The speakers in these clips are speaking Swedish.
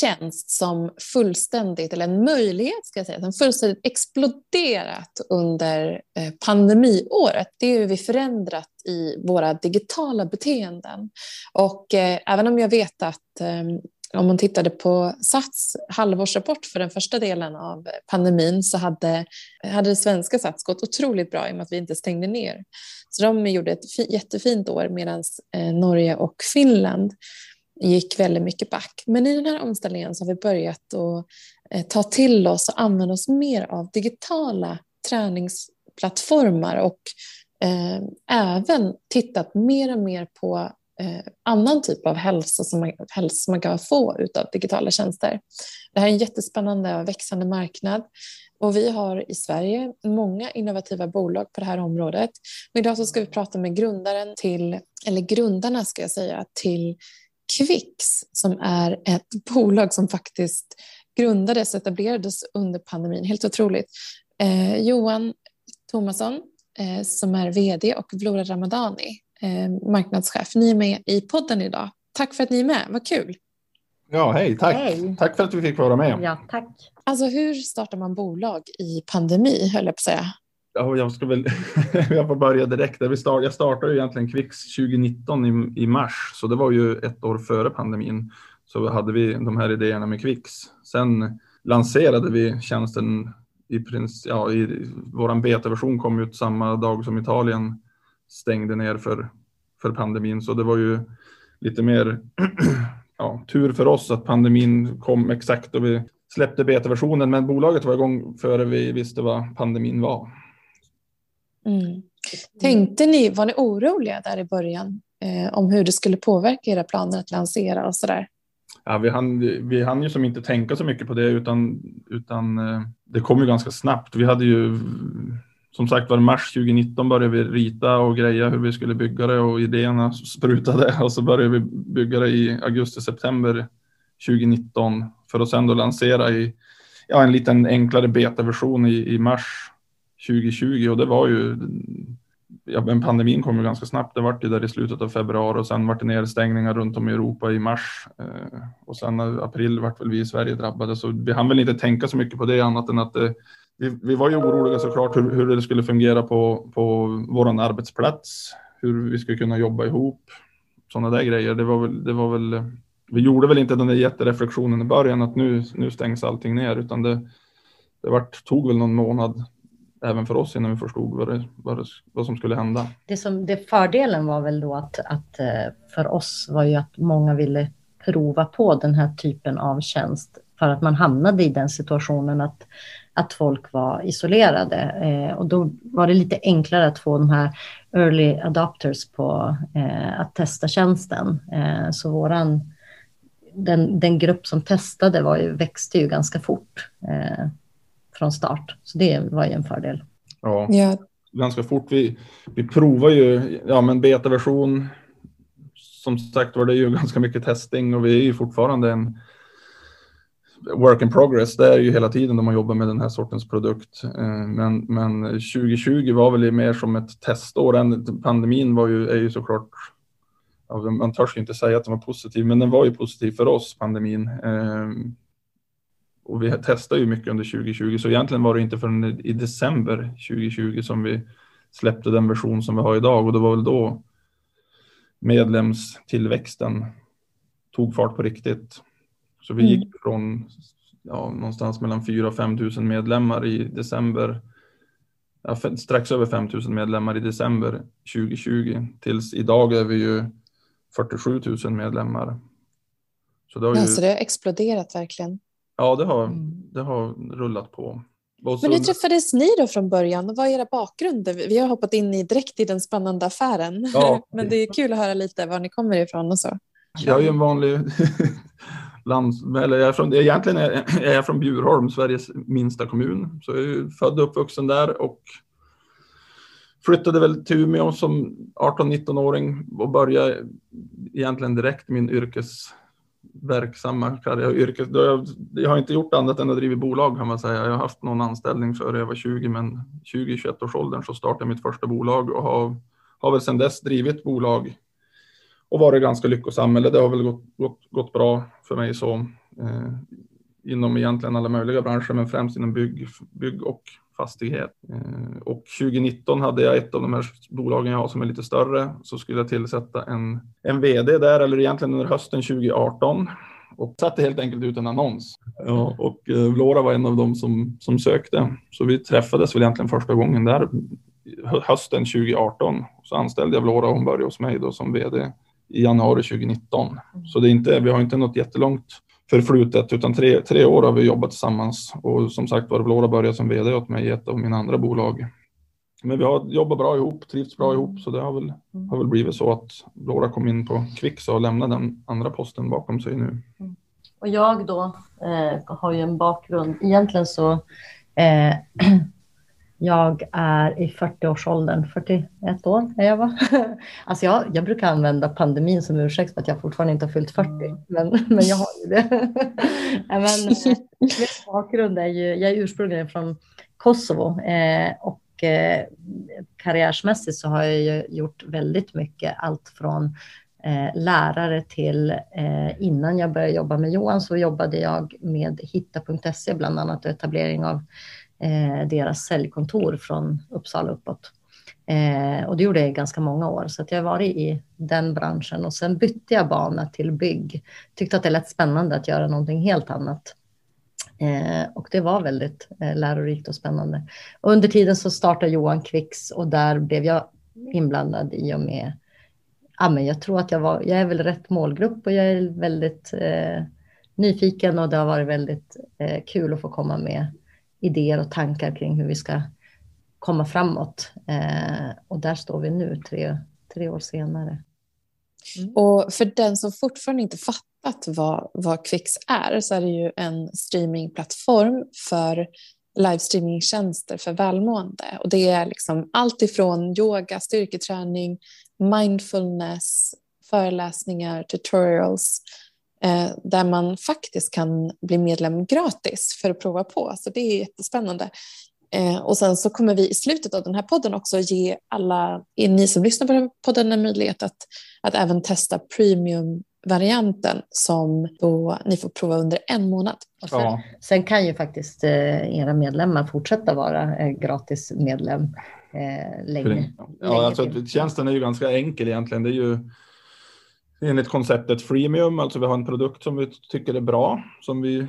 tjänst som fullständigt, eller en möjlighet ska jag säga, som fullständigt exploderat under eh, pandemiåret. Det är hur vi förändrat i våra digitala beteenden. Och eh, även om jag vet att eh, om man tittade på Sats halvårsrapport för den första delen av pandemin så hade, hade det svenska Sats gått otroligt bra i och med att vi inte stängde ner. Så de gjorde ett jättefint år medan eh, Norge och Finland gick väldigt mycket back. Men i den här omställningen så har vi börjat att eh, ta till oss och använda oss mer av digitala träningsplattformar och eh, även tittat mer och mer på eh, annan typ av hälsa som man, hälsa man kan få av digitala tjänster. Det här är en jättespännande och växande marknad och vi har i Sverige många innovativa bolag på det här området. Men idag så ska vi prata med grundaren till, eller grundarna ska jag säga, till Quix som är ett bolag som faktiskt grundades och etablerades under pandemin. Helt otroligt. Eh, Johan Thomasson eh, som är vd och Vlora Ramadani eh, marknadschef. Ni är med i podden idag. Tack för att ni är med, vad kul. Ja, hej, tack. Hej. Tack för att vi fick vara med. Ja, tack. Alltså hur startar man bolag i pandemi, höll jag på att säga? Ja, jag ska väl, jag får börja direkt. Vi start, jag startade ju egentligen Kvix 2019 i, i mars, så det var ju ett år före pandemin. Så hade vi de här idéerna med Kvix. Sen lanserade vi tjänsten i princip, ja, i, våran betaversion kom ut samma dag som Italien stängde ner för, för pandemin. Så det var ju lite mer ja, tur för oss att pandemin kom exakt då vi släppte betaversionen. Men bolaget var igång före vi visste vad pandemin var. Mm. Tänkte ni, var ni oroliga där i början eh, om hur det skulle påverka era planer att lansera och sådär? Ja, vi hann, vi hann ju som inte tänka så mycket på det utan, utan eh, det kom ju ganska snabbt. Vi hade ju som sagt var mars 2019 började vi rita och greja hur vi skulle bygga det och idéerna sprutade och så började vi bygga det i augusti, september 2019 för att sedan då lansera i ja, en liten enklare betaversion i, i mars 2020 och det var ju ja, men pandemin kom ju ganska snabbt. Det var ju där i slutet av februari och sen var det nedstängningar runt om i Europa i mars eh, och sen april vart väl vi i Sverige drabbade så vi hann väl inte tänka så mycket på det annat än att det vi, vi var ju oroliga såklart hur, hur det skulle fungera på, på vår arbetsplats, hur vi skulle kunna jobba ihop, sådana där grejer. Det var väl, det var väl, vi gjorde väl inte den där jättereflektionen i början att nu, nu stängs allting ner, utan det, det vart, tog väl någon månad även för oss innan vi förstod vad, det, vad, det, vad som skulle hända. Det, som, det fördelen var väl då att, att eh, för oss var ju att många ville prova på den här typen av tjänst för att man hamnade i den situationen att att folk var isolerade. Eh, och då var det lite enklare att få de här early adopters på eh, att testa tjänsten. Eh, så våran, den, den grupp som testade var ju, växte ju ganska fort eh, från start. Så det var ju en fördel. Ja, ja. ganska fort. Vi, vi provar ju, ja men betaversion, som sagt var det ju ganska mycket testing och vi är ju fortfarande en work in progress, det är ju hela tiden när man jobbar med den här sortens produkt. Eh, men, men 2020 var väl mer som ett testår. Pandemin var ju, är ju såklart, man törs ju inte säga att den var positiv, men den var ju positiv för oss, pandemin. Och vi testade ju mycket under 2020, så egentligen var det inte förrän i december 2020 som vi släppte den version som vi har idag och det var väl då medlemstillväxten tog fart på riktigt. Så vi mm. gick från ja, någonstans mellan 4 och 5 000 medlemmar i december, ja, strax över 5 000 medlemmar i december 2020 tills idag är vi ju 47 000 medlemmar. Så det har, ju, ja, så det har exploderat verkligen. Ja, det har, mm. det har rullat på. Så, Men hur träffades ni då från början? Vad är era bakgrunder? Vi har hoppat in i direkt i den spännande affären. Ja. Men det är kul att höra lite var ni kommer ifrån och så. Jag är ju en vanlig lands, eller jag är från, egentligen är jag från Bjurholm, Sveriges minsta kommun. Så jag är född och uppvuxen där och flyttade väl till Umeå som 18-19-åring och började egentligen direkt min verksamma karriär. Yrkes, jag, jag har inte gjort annat än att driva bolag kan man säga. Jag har haft någon anställning före jag var 20, men 20-21 års åldern så startade jag mitt första bolag och har, har väl sedan dess drivit bolag och varit ganska lyckosam. Eller det har väl gått, gått, gått bra för mig så. eh, inom egentligen alla möjliga branscher, men främst inom bygg, bygg och fastighet. Eh, och 2019 hade jag ett av de här bolagen jag har som är lite större, så skulle jag tillsätta en, en vd där, eller egentligen under hösten 2018 och satte helt enkelt ut en annons. Ja, och eh, Vlora var en av dem som, som sökte. Så vi träffades väl egentligen första gången där hösten 2018. Så anställde jag Vlora och hon började hos mig då som vd i januari 2019. Så det är inte, vi har inte något jättelångt förflutet utan tre, tre år har vi jobbat tillsammans och som sagt var Vlora började som vd åt mig i ett av mina andra bolag. Men vi har jobbat bra ihop, trivts bra ihop så det har väl, har väl blivit så att Vlora kom in på Kvix och lämnade den andra posten bakom sig nu. Och jag då eh, har ju en bakgrund, egentligen så eh, Jag är i 40-årsåldern, 41 år är jag va? Alltså jag, jag brukar använda pandemin som ursäkt för att jag fortfarande inte har fyllt 40, mm. men, men jag har ju det. men, min bakgrund är ju, jag är ursprungligen från Kosovo eh, och eh, karriärsmässigt så har jag ju gjort väldigt mycket, allt från eh, lärare till eh, innan jag började jobba med Johan så jobbade jag med hitta.se bland annat och etablering av eh, Eh, deras säljkontor från Uppsala uppåt. Eh, och det gjorde jag i ganska många år, så att jag har varit i den branschen och sen bytte jag bana till bygg. Tyckte att det lät spännande att göra någonting helt annat. Eh, och det var väldigt eh, lärorikt och spännande. Och under tiden så startade Johan Kvicks och där blev jag inblandad i och med Ja, men jag tror att jag var, jag är väl rätt målgrupp och jag är väldigt eh, nyfiken och det har varit väldigt eh, kul att få komma med idéer och tankar kring hur vi ska komma framåt. Eh, och där står vi nu, tre, tre år senare. Mm. Och för den som fortfarande inte fattat vad, vad Quix är så är det ju en streamingplattform för livestreamingtjänster för välmående. Och det är liksom allt ifrån yoga, styrketräning, mindfulness, föreläsningar, tutorials där man faktiskt kan bli medlem gratis för att prova på. Så det är jättespännande. Eh, och sen så kommer vi i slutet av den här podden också ge alla ni som lyssnar på podden en möjlighet att, att även testa premiumvarianten som då ni får prova under en månad. Och sen, ja. sen kan ju faktiskt eh, era medlemmar fortsätta vara eh, gratis medlem eh, länge. Ja, alltså, tjänsten är ju ganska enkel egentligen. Det är ju enligt konceptet freemium, alltså vi har en produkt som vi tycker är bra, som, vi,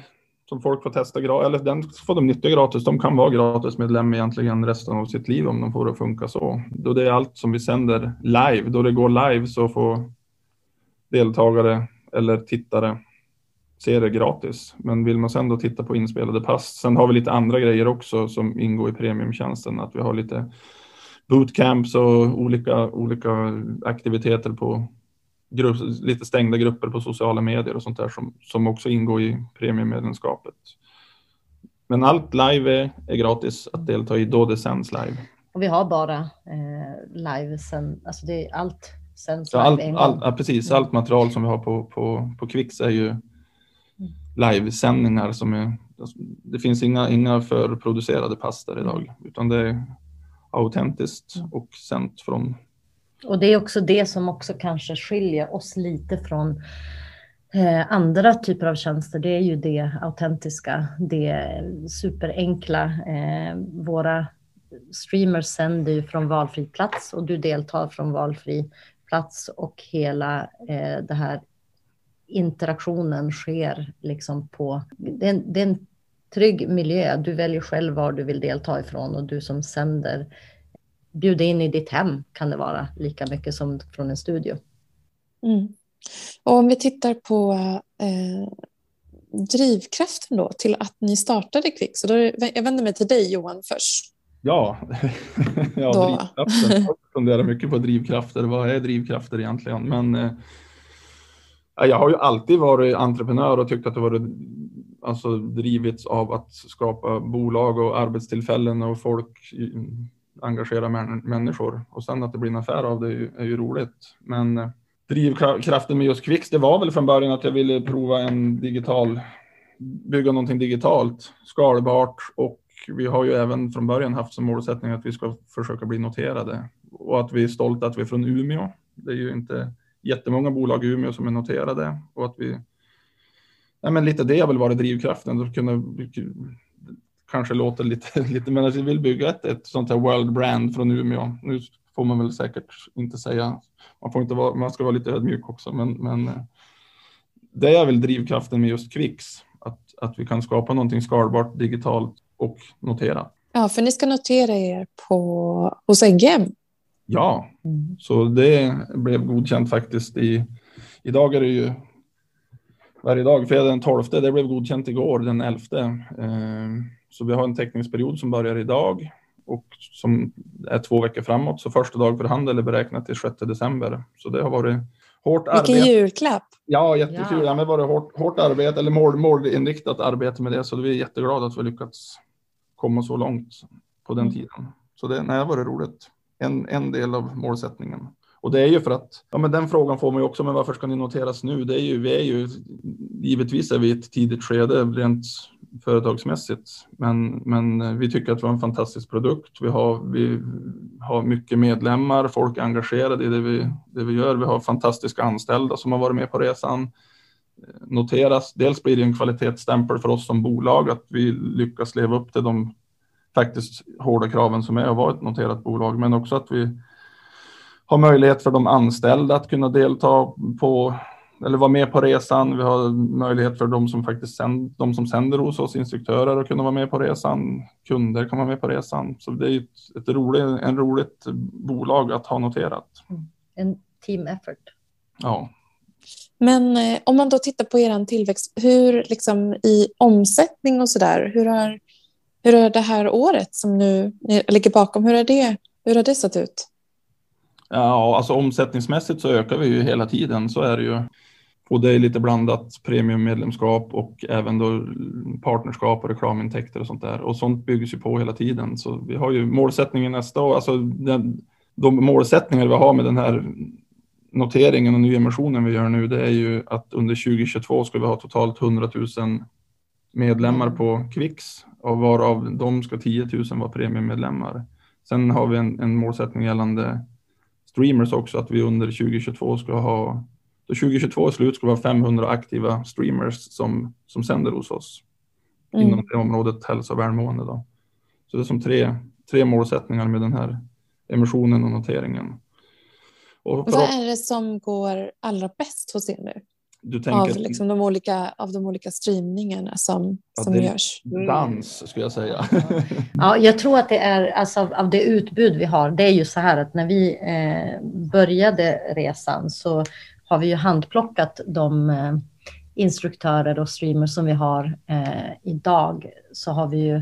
som folk får testa gratis, eller den får de nyttja gratis. De kan vara gratismedlem egentligen resten av sitt liv om de får det att funka så. Då det är allt som vi sänder live, då det går live så får deltagare eller tittare se det gratis. Men vill man sen då titta på inspelade pass, sen har vi lite andra grejer också som ingår i premiumtjänsten, att vi har lite bootcamps och olika, olika aktiviteter på grupp, lite stängda grupper på sociala medier och sånt där som, som också ingår i premiummedlemskapet. Men allt live är, är gratis att delta i då det sänds live. Och vi har bara eh, live sen, alltså det är allt sänds ja, live en gång. ja, precis, allt material som vi har på, på, på Kvix är ju livesändningar som är, alltså, det finns inga, inga förproducerade pass där idag, utan det är autentiskt och sänt från och det är också det som också kanske skiljer oss lite från eh, andra typer av tjänster. Det är ju det autentiska, det superenkla. Eh, våra streamers sänder ju från valfri plats och du deltar från valfri plats och hela eh, det här interaktionen sker liksom på, det är, en, det är en trygg miljö. Du väljer själv var du vill delta ifrån och du som sänder bjuda in i ditt hem kan det vara lika mycket som från en studio. Mm. Och om vi tittar på eh, drivkraften då till att ni startade Kvick. Så då, jag vänder mig till dig Johan först. Ja, ja drivkraften. Jag funderar mycket på drivkrafter. Vad är drivkrafter egentligen? Men eh, jag har ju alltid varit entreprenör och tyckt att det varit alltså, drivits av att skapa bolag och arbetstillfällen och folk engagera människor och sen att det blir en affär av det är ju, är ju roligt. Men eh, drivkraften med just Kvix, det var väl från början att jag ville prova en digital, bygga någonting digitalt, skalbart och vi har ju även från början haft som målsättning att vi ska försöka bli noterade och att vi är stolta att vi är från Umeå. Det är ju inte jättemånga bolag i Umeå som är noterade och att vi Nej, men lite det har väl varit drivkraften. Att kunna, kanske låter lite, lite men att vi vill bygga ett, ett sånt här world brand från Umeå. Nu får man väl säkert inte säga, man, får inte vara, man ska vara lite ödmjuk också, men, men eh, det är väl drivkraften med just Kvix, att, att vi kan skapa någonting skalbart digitalt och notera. Ja, för ni ska notera er på, hos NGM. Ja, mm. så det blev godkänt faktiskt i, idag är det ju varje dag, fredag den 12, det blev godkänt igår den 11. Eh, så vi har en teckningsperiod som börjar idag och som är två veckor framåt. Så första dag för handel är beräknat till 6 december. Så det har varit hårt arbete. Vilken julklapp! Ja, jättekul. Ja. Ja, men varit hårt, hårt arbete eller mål, målinriktat arbete med det. Så vi är jätteglada att vi lyckats komma så långt på den mm. tiden. Så det, det har varit roligt. En, en del av målsättningen. Och det är ju för att, ja men den frågan får man ju också, men varför ska ni noteras nu? Det är ju, vi är ju, givetvis är vi i ett tidigt skede rent företagsmässigt, men, men vi tycker att vi har en fantastisk produkt. Vi har, vi har mycket medlemmar, folk är engagerade i det vi, det vi gör. Vi har fantastiska anställda som har varit med på resan. Noteras, dels blir det en kvalitetsstämpel för oss som bolag att vi lyckas leva upp till de faktiskt hårda kraven som är att vara ett noterat bolag, men också att vi har möjlighet för de anställda att kunna delta på eller vara med på resan. Vi har möjlighet för de som faktiskt sänder, de som sänder hos oss, instruktörer, att kunna vara med på resan. Kunder kan vara med på resan. Så det är ett, ett roligt, en roligt bolag att ha noterat. Mm. En team effort. Ja. Men eh, om man då tittar på er tillväxt, hur liksom i omsättning och så där, hur har, hur har det här året som nu ligger bakom, hur har det, hur har det sett ut? Ja, alltså omsättningsmässigt så ökar vi ju hela tiden, så är det ju. Och det är lite blandat premiummedlemskap och även då partnerskap och reklamintäkter och sånt där. Och sånt byggs ju på hela tiden. Så vi har ju målsättningen nästa år, alltså den, de målsättningar vi har med den här noteringen och nyemissionen vi gör nu, det är ju att under 2022 ska vi ha totalt 100 000 medlemmar på Kvix och varav de ska 10 000 vara premiummedlemmar. Sen har vi en, en målsättning gällande streamers också, att vi under 2022 ska ha, då 2022 är slut ska vi ha 500 aktiva streamers som, som sänder hos oss mm. inom det området hälsa och välmående. Då. Så det är som tre, tre målsättningar med den här emissionen och noteringen. Och Vad är det som går allra bäst hos er nu? Du tänker... av, liksom de olika, av de olika streamningarna som, ja, som görs? Dans skulle jag säga. ja, jag tror att det är alltså, av, av det utbud vi har. Det är ju så här att när vi eh, började resan så har vi ju handplockat de eh, instruktörer och streamers som vi har eh, idag. Så har vi ju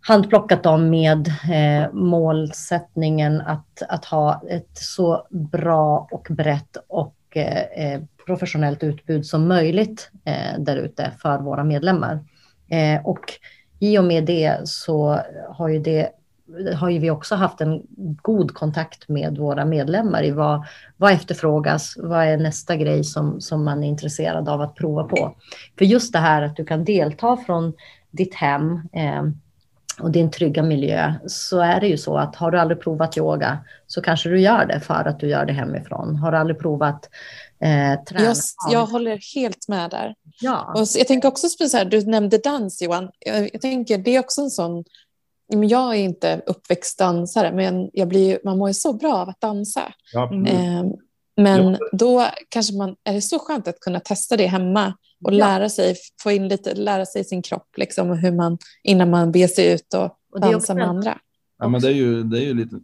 handplockat dem med eh, målsättningen att, att ha ett så bra och brett och eh, professionellt utbud som möjligt eh, där ute för våra medlemmar. Eh, och i och med det så har ju det har ju vi också haft en god kontakt med våra medlemmar i vad, vad efterfrågas, vad är nästa grej som, som man är intresserad av att prova på. För just det här att du kan delta från ditt hem eh, och din trygga miljö så är det ju så att har du aldrig provat yoga så kanske du gör det för att du gör det hemifrån. Har du aldrig provat eh, träna. Jag, jag håller helt med där. Ja. Och jag tänker också så här, du nämnde dans Johan. Jag, jag, tänker det är också en sån, jag är inte uppväxt dansare men jag blir, man mår ju så bra av att dansa. Ja, eh, men ja. då kanske man, är det så skönt att kunna testa det hemma och lära sig, få in lite, lära sig sin kropp liksom, hur man, innan man beger sig ut och, och dansar med andra. Ja, men det är ju, det är ju lite.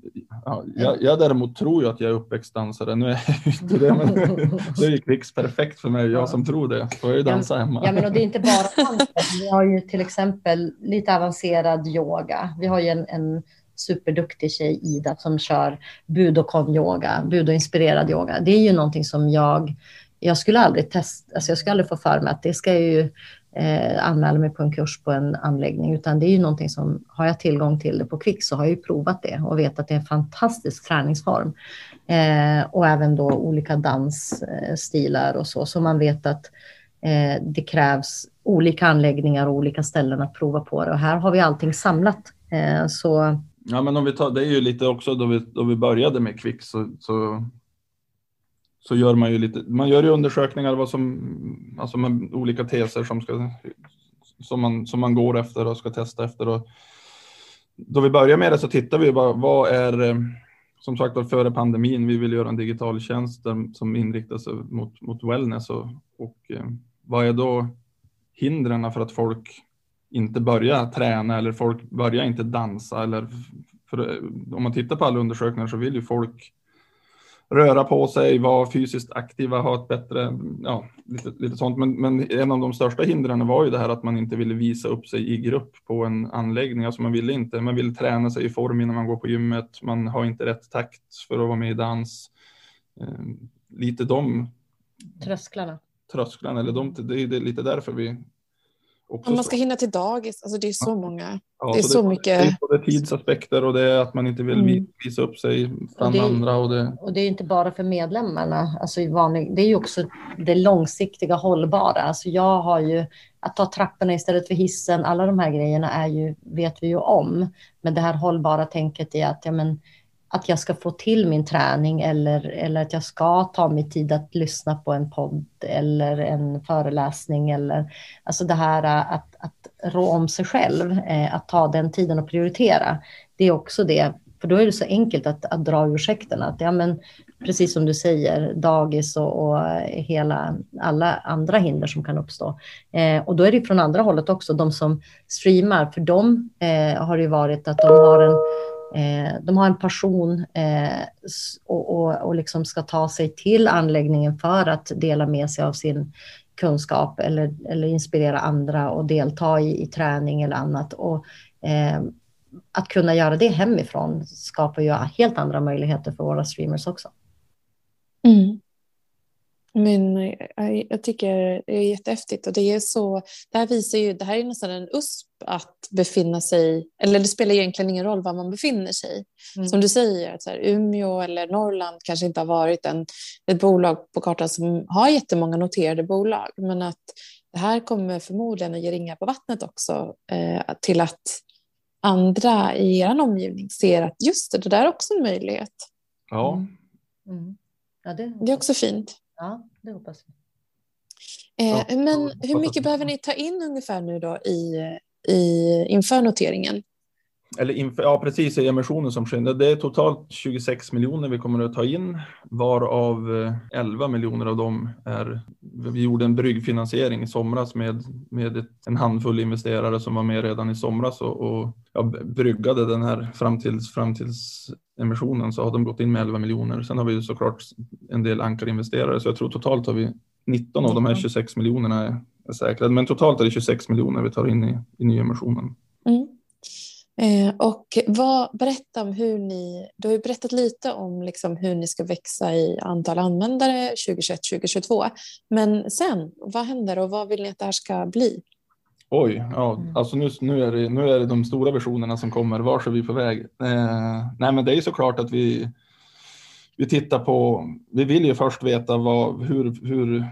Ja, jag, jag däremot tror ju att jag är uppväxt dansare. Nu är jag inte det, men det är ju kvicks perfekt för mig. Jag som tror det. Får jag ju dansa hemma. Ja, men och det är inte bara dans. Vi har ju till exempel lite avancerad yoga. Vi har ju en, en superduktig tjej, Ida, som kör budokon-yoga, budoinspirerad yoga. Det är ju någonting som jag, jag skulle aldrig testa, alltså jag skulle aldrig få för mig att det ska ju eh, anmäla mig på en kurs på en anläggning, utan det är ju någonting som, har jag tillgång till det på Kvick så har jag ju provat det och vet att det är en fantastisk träningsform. Eh, och även då olika dansstilar eh, och så, så man vet att eh, det krävs olika anläggningar och olika ställen att prova på det. Och här har vi allting samlat. Eh, så... Ja, men om vi tar, det är ju lite också då vi, då vi började med Kvick så, så så gör man ju lite, man gör ju undersökningar vad som, alltså med olika teser som, ska, som, man, som man går efter och ska testa efter. Och då vi börjar med det så tittar vi bara, vad är, som sagt var före pandemin, vi vill göra en digital tjänst som inriktar sig mot, mot wellness och, och eh, vad är då hindren för att folk inte börjar träna eller folk börjar inte dansa eller för, om man tittar på alla undersökningar så vill ju folk röra på sig, vara fysiskt aktiva, ha ett bättre, ja, lite, lite sånt. Men, men en av de största hindren var ju det här att man inte ville visa upp sig i grupp på en anläggning. Alltså man ville inte, man ville träna sig i form innan man går på gymmet. Man har inte rätt takt för att vara med i dans. Eh, lite de trösklarna. Trösklarna, eller de, det är lite därför vi också man ska hinna till dagis, alltså det är så många. Ja, det är så, så det, mycket. Det är både tidsaspekter och det är att man inte vill mm. visa upp sig bland och det, andra. Och det... och det är inte bara för medlemmarna, alltså i vanlig, det är ju också det långsiktiga hållbara. Alltså jag har ju, att ta trapporna istället för hissen, alla de här grejerna är ju, vet vi ju om. Men det här hållbara tänket är att ja, men, att jag ska få till min träning eller, eller att jag ska ta mig tid att lyssna på en podd eller en föreläsning eller alltså det här att, att rå om sig själv, eh, att ta den tiden och prioritera. Det är också det, för då är det så enkelt att, att dra ursäkten att ja men precis som du säger, dagis och, och hela, alla andra hinder som kan uppstå. Eh, och då är det från andra hållet också, de som streamar, för dem eh, har det varit att de har en Eh, de har en passion eh, och, och, och liksom ska ta sig till anläggningen för att dela med sig av sin kunskap eller, eller inspirera andra och delta i, i träning eller annat. Och, eh, att kunna göra det hemifrån skapar ju helt andra möjligheter för våra streamers också. Mm. Men eh, jag tycker det är jättehäftigt och det är så, det här visar ju, det här är nästan en USP att befinna sig, eller det spelar egentligen ingen roll var man befinner sig. Mm. Som du säger, att så här, Umeå eller Norrland kanske inte har varit en, ett bolag på kartan som har jättemånga noterade bolag, men att det här kommer förmodligen att ge ringar på vattnet också eh, till att andra i er omgivning ser att just det, det där är också en möjlighet. Ja. Mm. mm. ja det, det är också fint. Ja, det hoppas vi. Eh, men hur mycket behöver ni ta in ungefär nu då i, i, inför noteringen? Eller inför, ja, precis i emissionen som sker. Det är totalt 26 miljoner vi kommer att ta in, varav 11 eh, miljoner av dem är. Vi gjorde en bryggfinansiering i somras med, med ett, en handfull investerare som var med redan i somras och, och ja, bryggade den här fram tills, fram tills emissionen så har de gått in med 11 miljoner. Sen har vi såklart en del ankarinvesterare så jag tror totalt har vi 19 av de här 26 miljonerna är, är säkrade. Men totalt är det 26 miljoner vi tar in i, i nyemissionen. Eh, och vad, berätta om hur ni, du har ju berättat lite om liksom hur ni ska växa i antal användare 2021-2022. Men sen, vad händer och vad vill ni att det här ska bli? Oj, ja, alltså nu, nu, är det, nu är det de stora versionerna som kommer. Var är vi på väg? Eh, nej, men det är ju såklart att vi, vi tittar på. Vi vill ju först veta vad, hur, hur.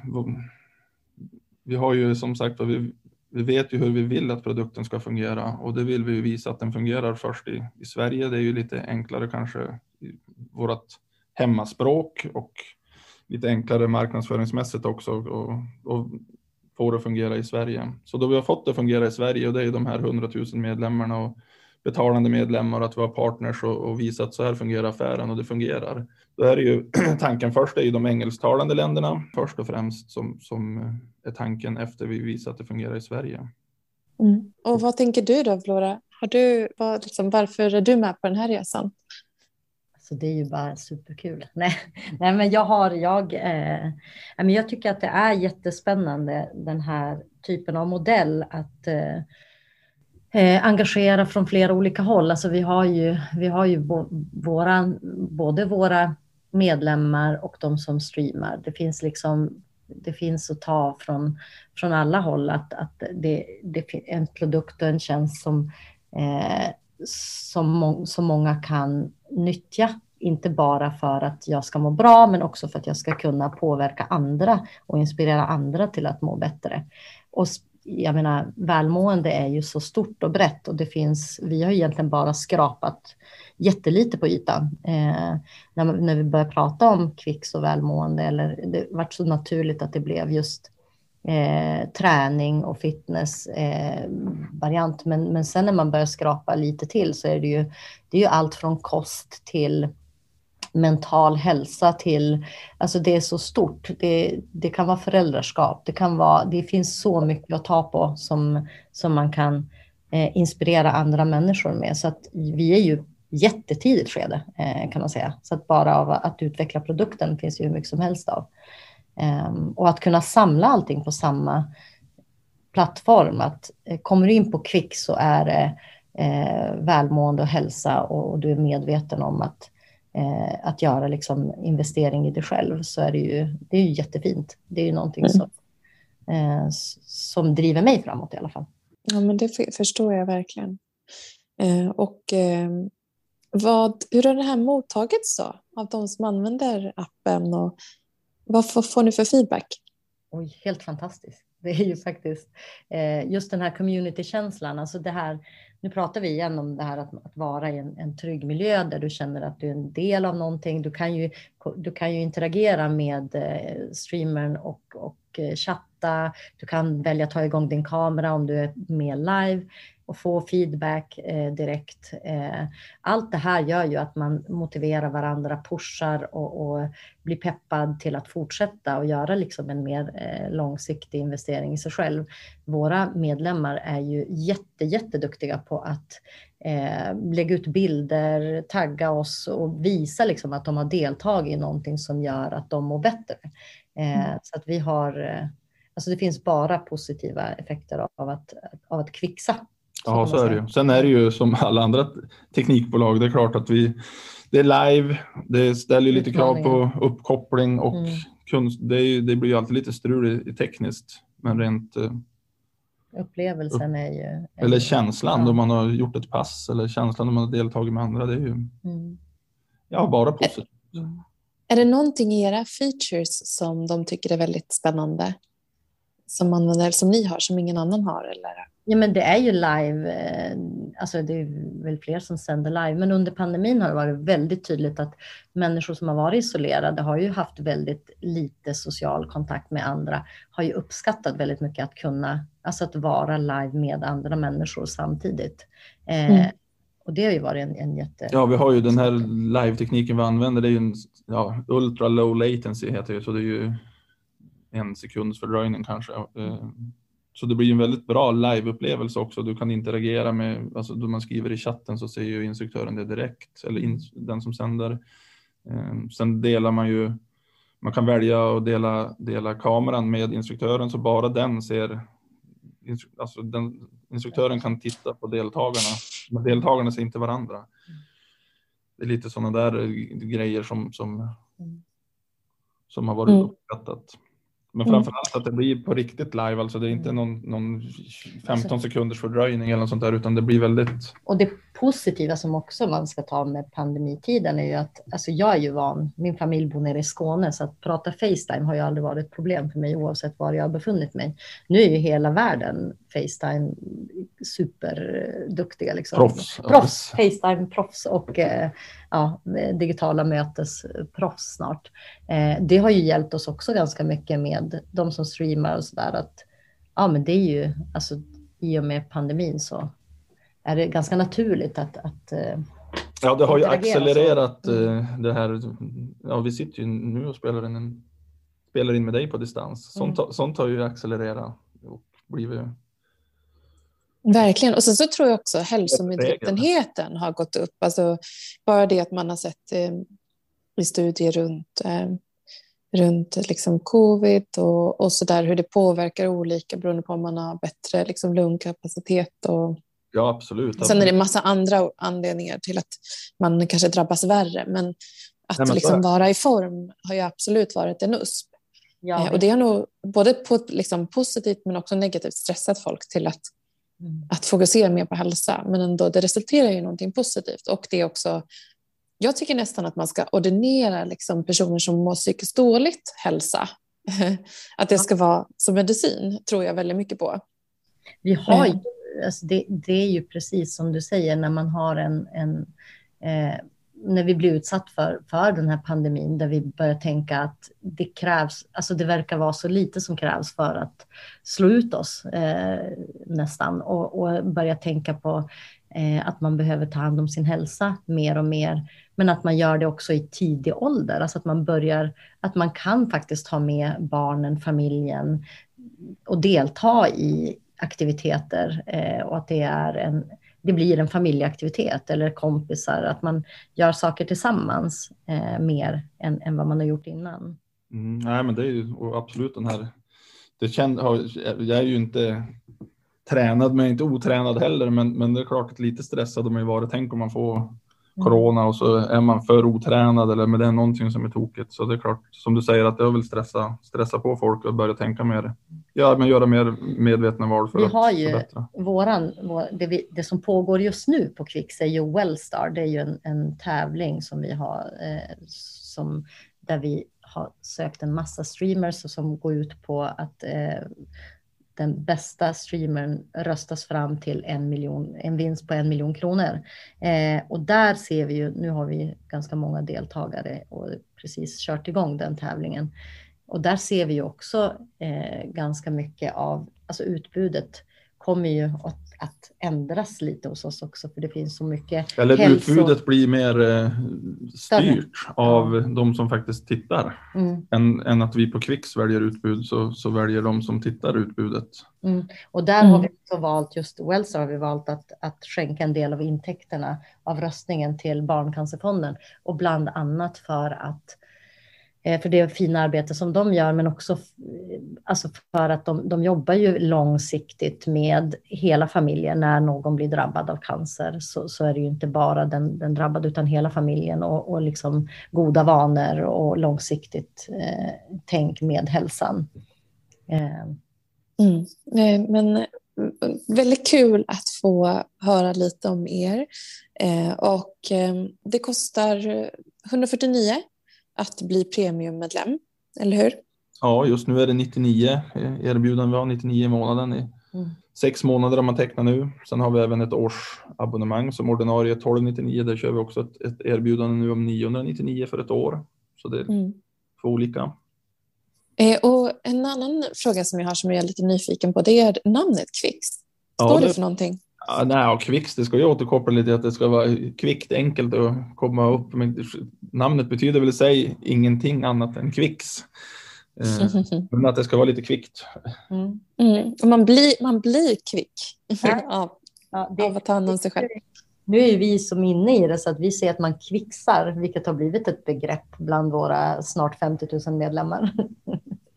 Vi har ju som sagt vi, vi vet ju hur vi vill att produkten ska fungera och det vill vi visa att den fungerar först i, i Sverige. Det är ju lite enklare kanske i vårt hemmaspråk och lite enklare marknadsföringsmässigt också och, och få det att fungera i Sverige. Så då vi har fått det att fungera i Sverige och det är de här 100 000 medlemmarna och betalande medlemmar att vi har partners och, och visa att så här fungerar affären och det fungerar. Då är det ju tanken först är ju de engelsktalande länderna först och främst som, som är tanken efter vi visar att det fungerar i Sverige. Mm. Och vad tänker du då Flora? Har du, vad, liksom, varför är du med på den här resan? Så det är ju bara superkul. Nej, nej men jag har, jag, eh, jag tycker att det är jättespännande den här typen av modell att eh, eh, engagera från flera olika håll. Alltså vi har ju, vi har ju bo, våra, både våra medlemmar och de som streamar. Det finns liksom det finns att ta från, från alla håll att, att det, det är en produkt och en tjänst som, eh, som, må, som många kan nyttja. Inte bara för att jag ska må bra, men också för att jag ska kunna påverka andra och inspirera andra till att må bättre. Och jag menar, välmående är ju så stort och brett och det finns, vi har egentligen bara skrapat jättelite på ytan. Eh, när, när vi började prata om kvicks och välmående, eller det varit så naturligt att det blev just eh, träning och fitness eh, variant. Men, men sen när man börjar skrapa lite till så är det ju, det är ju allt från kost till mental hälsa till, alltså det är så stort. Det, det kan vara föräldraskap, det kan vara, det finns så mycket att ta på som, som man kan eh, inspirera andra människor med. Så att vi är ju jättetidigt skede eh, kan man säga. Så att bara av att utveckla produkten finns ju hur mycket som helst av. Um, och att kunna samla allting på samma plattform. Att eh, kommer du in på Kvick så är det eh, välmående och hälsa och, och, du är medveten om att, eh, att göra liksom investering i dig själv så är det ju, det är ju jättefint. Det är ju någonting mm. som, eh, som driver mig framåt i alla fall. Ja, men det förstår jag verkligen. Eh, och ehm, vad, hur har det här mottagits då av de som använder appen och vad får, får ni för feedback? Oj, helt fantastiskt. Det är ju faktiskt eh, just den här communitykänslan, alltså det här, nu pratar vi igen om det här att, att vara i en, en trygg miljö där du känner att du är en del av någonting. Du kan ju, du kan ju interagera med eh, streamern och, och eh, chatta. Du kan välja att ta igång din kamera om du är med live och få feedback eh, direkt. Eh, allt det här gör ju att man motiverar varandra, pushar och, och blir peppad till att fortsätta och göra liksom en mer eh, långsiktig investering i sig själv. Våra medlemmar är ju jätte, jätteduktiga på att eh, lägga ut bilder, tagga oss och visa liksom att de har deltagit i någonting som gör att de mår bättre. Eh, mm. Så att vi har eh, Alltså det finns bara positiva effekter av att, av att kvixa Ja, så är det ju. Sen är det ju som alla andra teknikbolag. Det är klart att vi, det är live. Det ställer lite krav på uppkoppling och mm. kunst. Det, är, det, blir ju alltid lite strul i, tekniskt, men rent. Eh, Upplevelsen är ju. Eller känslan ja. då man har gjort ett pass eller känslan då man har deltagit med andra. Det är ju. Mm. Ja, bara positivt. Mm. Är det någonting i era features som de tycker är väldigt spännande? Som, man, som ni har, som ingen annan har? Eller? Ja, men det är ju live. Eh, alltså det är väl fler som sänder live, men under pandemin har det varit väldigt tydligt att människor som har varit isolerade har ju haft väldigt lite social kontakt med andra, har ju uppskattat väldigt mycket att kunna, alltså att vara live med andra människor samtidigt. Eh, mm. och det har ju varit en, en jätte... Ja, vi har ju den här live-tekniken vi använder, det är ju en ja, ultra low latency heter det, så det är ju en sekunds fördröjning kanske. Eh, så det blir en väldigt bra liveupplevelse också. Du kan interagera med, alltså då man skriver i chatten så ser ju instruktören det direkt, eller in, den som sänder. Um, sen delar man ju, man kan välja att dela, dela kameran med instruktören så bara den ser, alltså den, instruktören kan titta på deltagarna, men deltagarna ser inte varandra. Det är lite sådana där grejer som, som, mm. som har varit mm. uppskattat. Men mm. framförallt att det blir på riktigt live, alltså det är inte någon, någon 15 sekunders fördröjning eller något sånt där, utan det blir väldigt... Och det positiva som också man ska ta med pandemitiden är ju att, alltså jag är ju van, min familj bor nere i Skåne, så att prata Facetime har ju aldrig varit ett problem för mig oavsett var jag har befunnit mig. Nu är ju hela världen Facetime superduktiga. Liksom. Proffs. proffs. Facetime-proffs och eh, ja, digitala mötesproffs snart. Eh, det har ju hjälpt oss också ganska mycket med de som streamar och sådär. Att, ja, men det är ju, alltså i och med pandemin så är det ganska naturligt att, att eh, Ja, det har ju accelererat mm. det här. Ja, vi sitter ju nu och spelar in, en, spelar in med dig på distans. Sånt, mm. sånt har ju accelererat och blivit Verkligen. Och sen så tror jag också hälsomedvetenheten har gått upp. Alltså bara det att man har sett eh, i studier runt, eh, runt liksom covid och, och så där hur det påverkar olika beroende på om man har bättre liksom, lungkapacitet. Och... Ja, absolut. Sen är det en massa andra anledningar till att man kanske drabbas värre. Men att Nej, men liksom vara i form har ju absolut varit en USP. Ja, eh, och det har nog både på, liksom, positivt men också negativt stressat folk till att Mm. Att fokusera mer på hälsa, men ändå det resulterar i någonting positivt. Och det är också, jag tycker nästan att man ska ordinera liksom personer som mår psykiskt dåligt hälsa. Att det ska vara som medicin, tror jag väldigt mycket på. Vi har ju, alltså det, det, är ju precis som du säger, när man har en, en eh, när vi blir utsatt för, för den här pandemin, där vi börjar tänka att det krävs, alltså det verkar vara så lite som krävs för att slå ut oss eh, nästan. Och, och börja tänka på eh, att man behöver ta hand om sin hälsa mer och mer, men att man gör det också i tidig ålder, alltså att man börjar, att man kan faktiskt ha med barnen, familjen och delta i aktiviteter eh, och att det är en det blir en familjeaktivitet eller kompisar, att man gör saker tillsammans eh, mer än, än vad man har gjort innan. Mm, nej, men det är ju absolut den här. Det känd, jag är ju inte tränad, men inte otränad heller. Men, men det är klart att lite stressad har man ju varit. Tänk om man får corona och så är man för otränad eller med det är någonting som är tokigt. Så det är klart, som du säger, att det vill stressa, stressa på folk och börja tänka mer, ja, men göra mer medvetna val för vi att har ju förbättra. Våran, vår, det, vi, det, som pågår just nu på Kvix är ju Wellstar. Det är ju en, en tävling som vi har, eh, som, där vi har sökt en massa streamers och som går ut på att eh, den bästa streamern röstas fram till en, miljon, en vinst på en miljon kronor. Eh, och där ser vi ju, nu har vi ganska många deltagare och precis kört igång den tävlingen. Och där ser vi ju också eh, ganska mycket av, alltså utbudet kommer ju att att ändras lite hos oss också, för det finns så mycket Eller hälso... utbudet blir mer eh, styrt av ja. de som faktiskt tittar. Mm. Än, än, att vi på Kvix väljer utbud så, så väljer de som tittar utbudet. Mm. Och där mm. har vi också valt, just Wells har vi valt att, att skänka en del av intäkterna av röstningen till Barncancerfonden och bland annat för att Eh, Eh, för det fina arbete som de gör, men också eh, alltså för att de, de jobbar ju långsiktigt med hela familjen. När någon blir drabbad av cancer så, så är det ju inte bara den, den drabbade utan hela familjen och, och liksom goda vanor och långsiktigt eh, tänk med hälsan. Eh. Mm. Eh, men väldigt kul att få höra lite om er. Eh, och det kostar 149 att bli premiummedlem, eller hur? Ja, just nu är det 99 erbjudanden vi har, 99 i månaden. I mm. Sex månader har man tecknat nu. Sen har vi även ett årsabonnemang som ordinarie 1299. Där kör vi också ett, ett erbjudande nu om 999 för ett år. Så det är mm. två olika. Eh, och en annan fråga som jag har som jag är lite nyfiken på det är namnet Kvix. Står ja, det, det för någonting? Ja, nej, kvicks, det ska ju återkoppla lite att det ska vara kvickt, enkelt att komma upp. Men namnet betyder väl i sig ingenting annat än kvicks. Eh, men att det ska vara lite kvickt. Mm. Mm. Man, blir, man blir kvick ja. av, ja, det, av att ta hand om sig själv. Nu är vi som inne i det så att vi ser att man kvixar, vilket har blivit ett begrepp bland våra snart 50 000 medlemmar.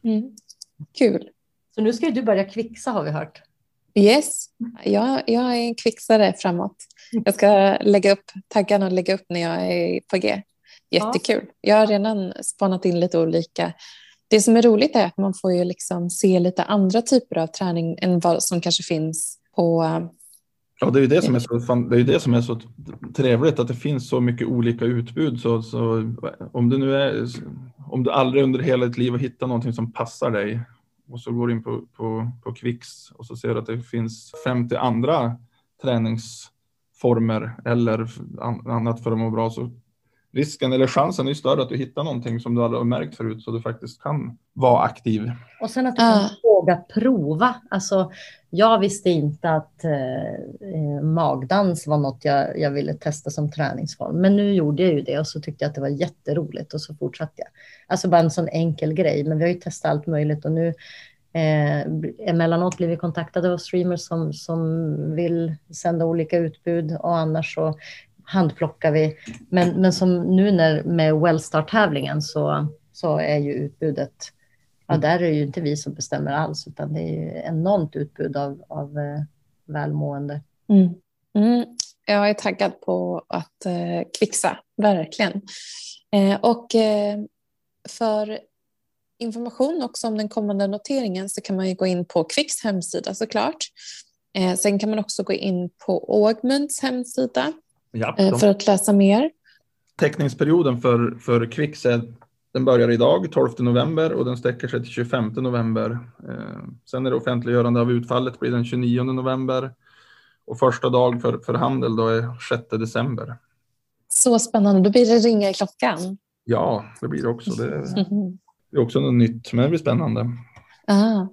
Mm. Kul. Så nu ska du börja kvixa har vi hört. Yes, jag, jag är en kvixare framåt. Jag ska lägga upp taggarna och lägga upp när jag är på G. Jättekul. Jag har redan spanat in lite olika. Det som är roligt är att man får ju liksom se lite andra typer av träning än vad som kanske finns på Ja, det är ju det som är så, det är det som är så trevligt att det finns så mycket olika utbud. Så, så om du nu är, om du aldrig under hela ditt liv har hittat någonting som passar dig och så går du in på, på, på Kvicks och så ser du att det finns 50 andra träningsformer eller annat för att må bra. Så risken eller chansen är större att du hittar någonting som du aldrig har märkt förut så du faktiskt kan vara aktiv. Och sen att du kan uh. våga prova. Alltså, jag visste inte att eh, magdans var något jag, jag ville testa som träningsform. Men nu gjorde jag ju det och så tyckte jag att det var jätteroligt och så fortsatte jag. Alltså bara en sån enkel grej. Men vi har ju testat allt möjligt och nu Eh, emellanåt blir vi kontaktade av streamers som, som vill sända olika utbud och annars så handplockar vi. Men, men som nu när, med Wellstar-tävlingen så, så är ju utbudet, ja mm. där är det ju inte vi som bestämmer alls, utan det är ju enormt utbud av, av eh, välmående. Mm. Mm. Jag är taggad på att eh, kvixa, verkligen. Eh, och eh, för information också om den kommande noteringen så kan man ju gå in på Kvicks hemsida såklart. Eh, sen kan man också gå in på Augments hemsida Ja, eh, för att läsa mer. Teckningsperioden för, för Kvicks är Den börjar idag, 12 november, och den sträcker sig till 25 november. Eh, sen är det offentliggörande av utfallet blir den 29 november och första dag för, för handel då är 6 december. Så spännande, då blir det ringa i klockan. Ja, det blir det också. Det, det är också något nytt, men det blir spännande. Ah.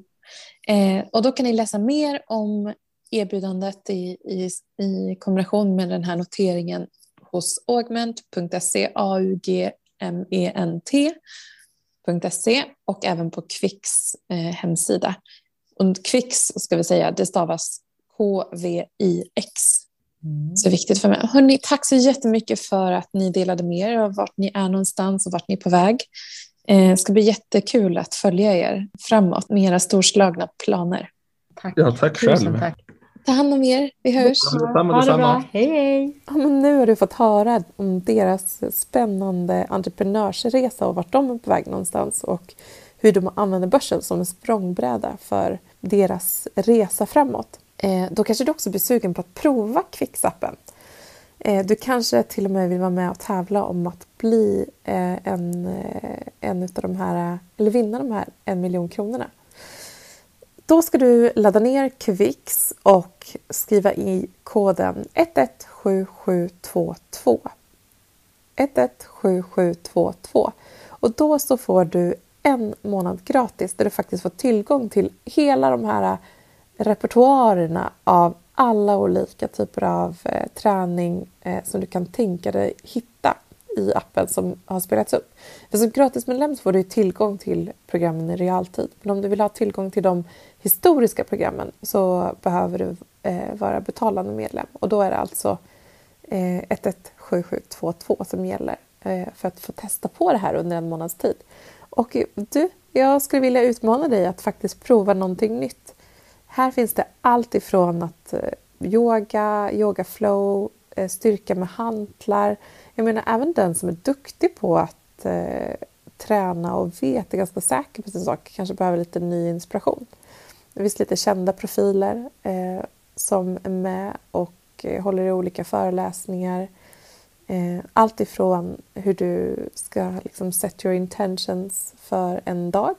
Eh, och då kan ni läsa mer om erbjudandet i, i, i kombination med den här noteringen hos augment.se, A-U-G-M-E-N-T.se och även på Kvicks eh, hemsida. Och Kvicks ska vi säga, det stavas K-V-I-X. Mm. Så viktigt för mig. Hörrni, tack så jättemycket för att ni delade med er av vart ni är någonstans och vart ni är på väg. Eh, det ska bli jättekul att följa er framåt med era storslagna planer. Tack. Ja, tack själv. Tack. Ta hand om er. Vi hörs. Detsamma, detsamma. Hej, hej. Ja, men nu har du fått höra om deras spännande entreprenörsresa och vart de är på väg någonstans och hur de använder börsen som en språngbräda för deras resa framåt. Eh, då kanske du också blir sugen på att prova Kvicksappen. Eh, du kanske till och med vill vara med och tävla om att bli eh, en, en av de här, eller vinna de här en miljon kronorna. Då ska du ladda ner Kvix och skriva i koden 117722. 117722. Och då så får du en månad gratis där du faktiskt får tillgång till hela de här repertoarerna av alla olika typer av eh, träning eh, som du kan tänka dig hitta i appen som har spelats upp. För som gratismedlem får du tillgång till programmen i realtid. Men om du vill ha tillgång till de historiska programmen så behöver du eh, vara betalande medlem. Och då är det alltså eh, 117722 som gäller eh, för att få testa på det här under en månads tid. Och du, jag skulle vilja utmana dig att faktiskt prova någonting nytt. Här finns det allt ifrån att eh, yoga, yoga flow, Eh, styrka med hantlar. Jag menar även den som är duktig på att eh, träna och vet, är ganska säker på sin sak, kanske behöver lite ny inspiration. Det finns lite kända profiler eh, som är med och eh, håller i olika föreläsningar. Eh, allt ifrån hur du ska liksom set your intentions för en dag,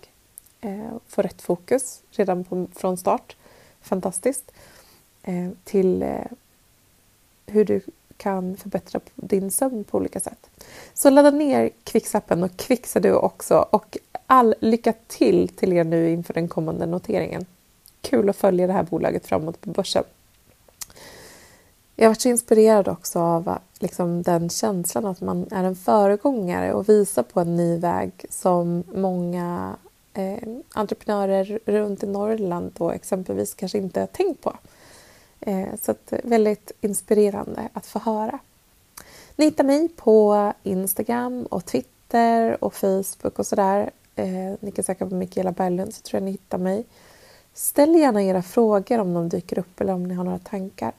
eh, få rätt fokus redan på, från start, fantastiskt, eh, till eh, hur du kan förbättra din sömn på olika sätt. Så ladda ner Kvicksappen och kvicksa du också och all lycka till till er nu inför den kommande noteringen. Kul att följa det här bolaget framåt på börsen. Jag har varit så inspirerad också av liksom, den känslan att man är en föregångare och visar på en ny väg som många eh, entreprenörer runt i Norrland då exempelvis kanske inte har tänkt på. Eh, så att, eh, väldigt inspirerande att få höra. Ni hittar mig på Instagram och Twitter och Facebook och sådär. Eh, ni kan söka på Mikaela Berglund så tror jag ni hittar mig. Ställ gärna era frågor om de dyker upp eller om ni har några tankar.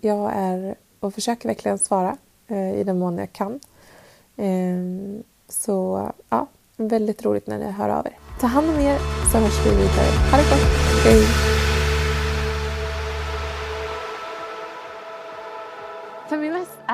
Jag är och försöker verkligen svara i den mån jag kan. Ehm, så ja, väldigt roligt när ni hör av er. Ta hand om er så hörs vi vidare. Ha det gott! Hej!